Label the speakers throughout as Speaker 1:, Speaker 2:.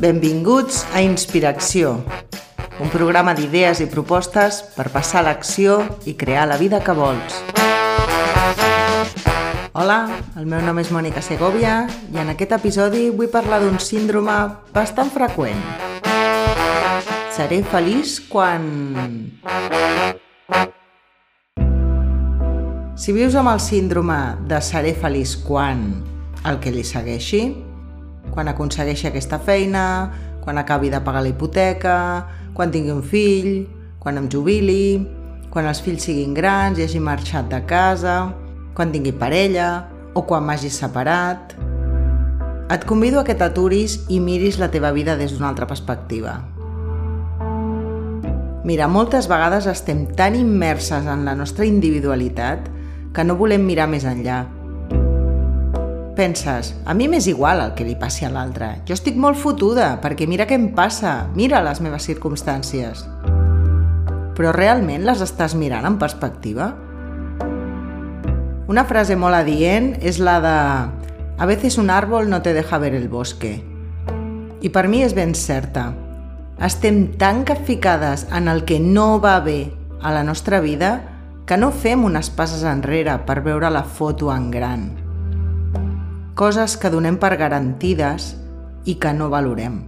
Speaker 1: Benvinguts a Inspiració, un programa d'idees i propostes per passar l'acció i crear la vida que vols. Hola, el meu nom és Mònica Segovia i en aquest episodi vull parlar d'un síndrome bastant freqüent. Seré feliç quan... Si vius amb el síndrome de seré feliç quan el que li segueixi, quan aconsegueixi aquesta feina, quan acabi de pagar la hipoteca, quan tingui un fill, quan em jubili, quan els fills siguin grans i hagi marxat de casa, quan tingui parella o quan m'hagi separat. Et convido a que t'aturis i miris la teva vida des d'una altra perspectiva. Mira, moltes vegades estem tan immerses en la nostra individualitat que no volem mirar més enllà penses, a mi m'és igual el que li passi a l'altre. Jo estic molt fotuda, perquè mira què em passa, mira les meves circumstàncies. Però realment les estàs mirant en perspectiva? Una frase molt adient és la de a veces un árbol no te deja ver el bosque. I per mi és ben certa. Estem tan capficades en el que no va bé a la nostra vida que no fem unes passes enrere per veure la foto en gran coses que donem per garantides i que no valorem.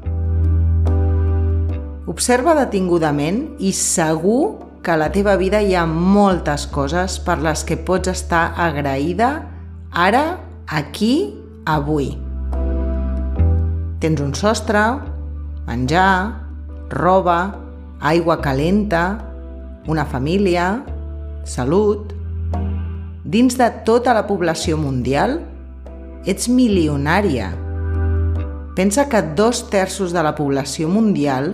Speaker 1: Observa detingudament i segur que a la teva vida hi ha moltes coses per les que pots estar agraïda ara, aquí, avui. Tens un sostre, menjar, roba, aigua calenta, una família, salut... Dins de tota la població mundial, ets milionària. Pensa que dos terços de la població mundial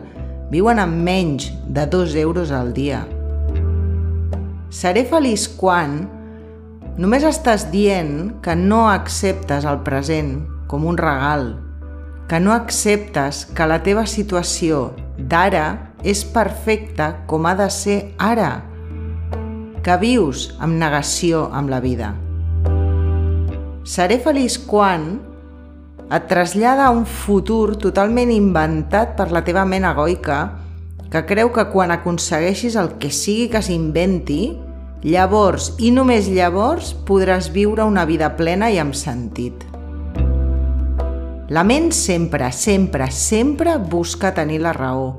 Speaker 1: viuen amb menys de dos euros al dia. Seré feliç quan només estàs dient que no acceptes el present com un regal, que no acceptes que la teva situació d'ara és perfecta com ha de ser ara, que vius amb negació amb la vida. Seré feliç quan et trasllada a un futur totalment inventat per la teva ment egoica que creu que quan aconsegueixis el que sigui que s'inventi, llavors i només llavors podràs viure una vida plena i amb sentit. La ment sempre, sempre, sempre busca tenir la raó.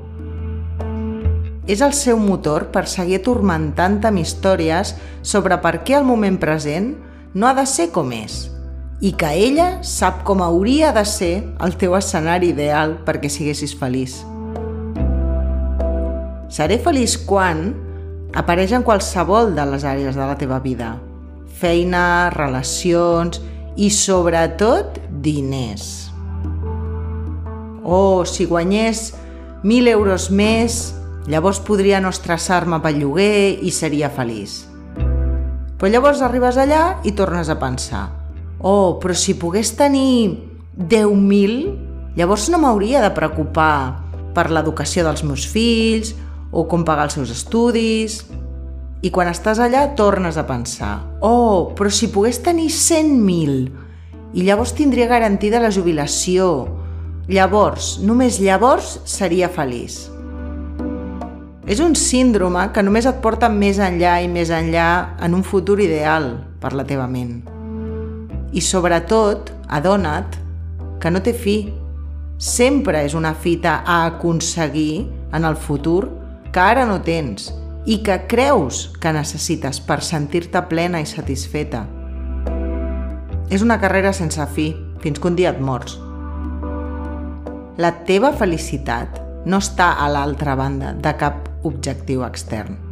Speaker 1: És el seu motor per seguir atormentant amb històries sobre per què el moment present no ha de ser com és, i que ella sap com hauria de ser el teu escenari ideal perquè siguessis feliç. Seré feliç quan apareix en qualsevol de les àrees de la teva vida. Feina, relacions i, sobretot, diners. Oh, si guanyés 1.000 euros més, llavors podria no estressar-me pel lloguer i seria feliç. Però llavors arribes allà i tornes a pensar oh, però si pogués tenir 10.000, llavors no m'hauria de preocupar per l'educació dels meus fills o com pagar els seus estudis. I quan estàs allà tornes a pensar, oh, però si pogués tenir 100.000 i llavors tindria garantida la jubilació, llavors, només llavors seria feliç. És un síndrome que només et porta més enllà i més enllà en un futur ideal per la teva ment. I sobretot, adona't que no té fi. Sempre és una fita a aconseguir en el futur que ara no tens i que creus que necessites per sentir-te plena i satisfeta. És una carrera sense fi, fins que un dia et mors. La teva felicitat no està a l'altra banda de cap objectiu extern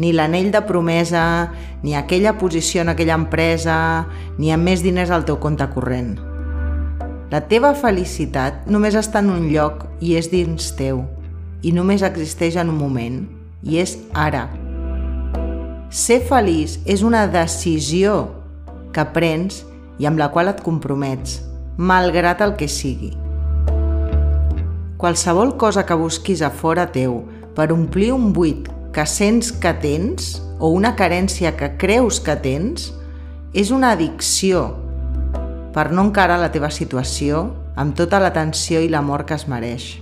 Speaker 1: ni l'anell de promesa, ni aquella posició en aquella empresa, ni amb més diners al teu compte corrent. La teva felicitat només està en un lloc i és dins teu, i només existeix en un moment, i és ara. Ser feliç és una decisió que prens i amb la qual et compromets, malgrat el que sigui. Qualsevol cosa que busquis a fora teu per omplir un buit que sents que tens o una carència que creus que tens és una addicció per no encarar la teva situació amb tota l'atenció i l'amor que es mereix.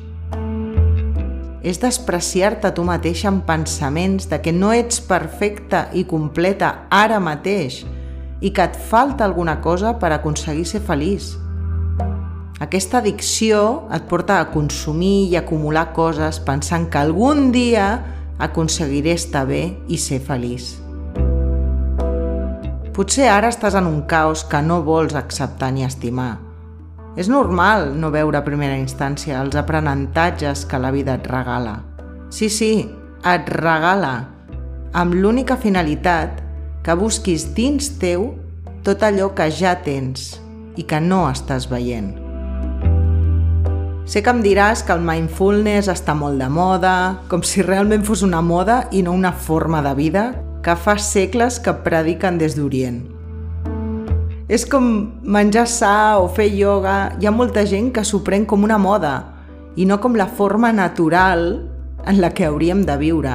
Speaker 1: És despreciar-te tu mateix amb pensaments de que no ets perfecta i completa ara mateix i que et falta alguna cosa per aconseguir ser feliç. Aquesta addicció et porta a consumir i acumular coses pensant que algun dia aconseguiré estar bé i ser feliç. Potser ara estàs en un caos que no vols acceptar ni estimar. És normal no veure a primera instància els aprenentatges que la vida et regala. Sí, sí, et regala, amb l'única finalitat que busquis dins teu tot allò que ja tens i que no estàs veient. Sé que em diràs que el mindfulness està molt de moda, com si realment fos una moda i no una forma de vida que fa segles que prediquen des d'Orient. És com menjar sa o fer ioga. Hi ha molta gent que s'ho pren com una moda i no com la forma natural en la que hauríem de viure.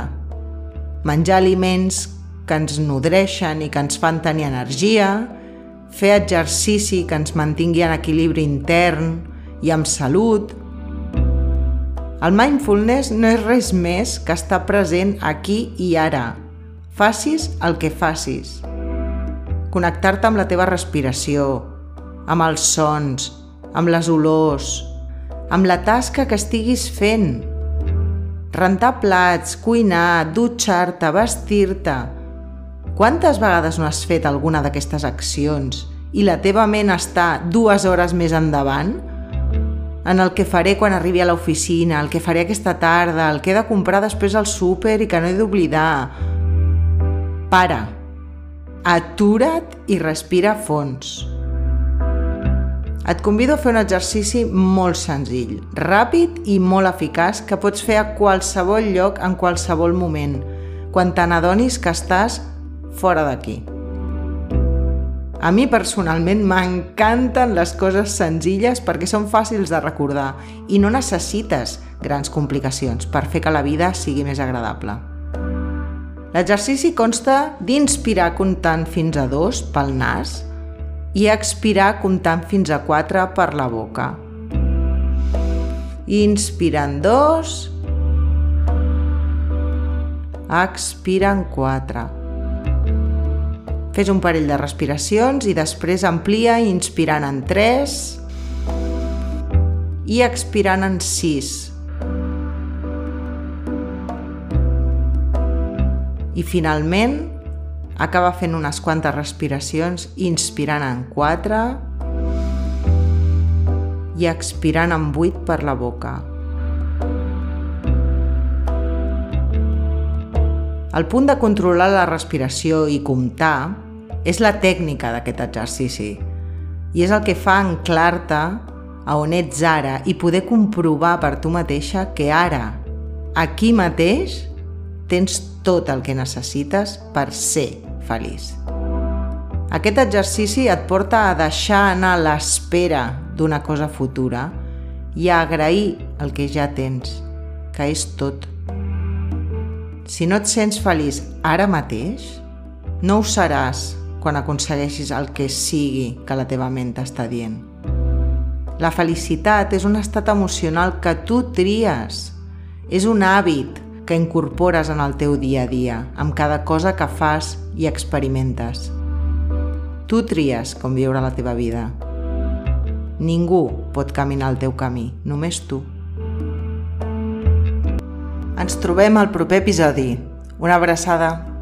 Speaker 1: Menjar aliments que ens nodreixen i que ens fan tenir energia, fer exercici que ens mantingui en equilibri intern i amb salut. El mindfulness no és res més que estar present aquí i ara – Facis el que facis. Connectar-te amb la teva respiració, amb els sons, amb les olors, amb la tasca que estiguis fent. Rentar plats, cuinar, dutxar-te, vestir-te... Quantes vegades no has fet alguna d'aquestes accions i la teva ment està dues hores més endavant? En el que faré quan arribi a l'oficina, el que faré aquesta tarda, el que he de comprar després al súper i que no he d'oblidar, para, atura't i respira fons. Et convido a fer un exercici molt senzill, ràpid i molt eficaç que pots fer a qualsevol lloc en qualsevol moment, quan te n'adonis que estàs fora d'aquí. A mi personalment m'encanten les coses senzilles perquè són fàcils de recordar i no necessites grans complicacions per fer que la vida sigui més agradable. L'exercici consta d'inspirar comptant fins a dos pel nas i expirar comptant fins a quatre per la boca. Inspirant dos, expirant quatre. Fes un parell de respiracions i després amplia inspirant en 3 i expirant en 6. I finalment acaba fent unes quantes respiracions inspirant en 4 i expirant en 8 per la boca. El punt de controlar la respiració i comptar és la tècnica d'aquest exercici i és el que fa anclar-te a on ets ara i poder comprovar per tu mateixa que ara, aquí mateix, tens tot el que necessites per ser feliç. Aquest exercici et porta a deixar anar l'espera d'una cosa futura i a agrair el que ja tens, que és tot. Si no et sents feliç ara mateix, no ho seràs quan aconsegueixis el que sigui que la teva ment t'està dient. La felicitat és un estat emocional que tu tries, és un hàbit que incorpores en el teu dia a dia, amb cada cosa que fas i experimentes. Tu tries com viure la teva vida. Ningú pot caminar el teu camí, només tu. Ens trobem al proper episodi. Una abraçada.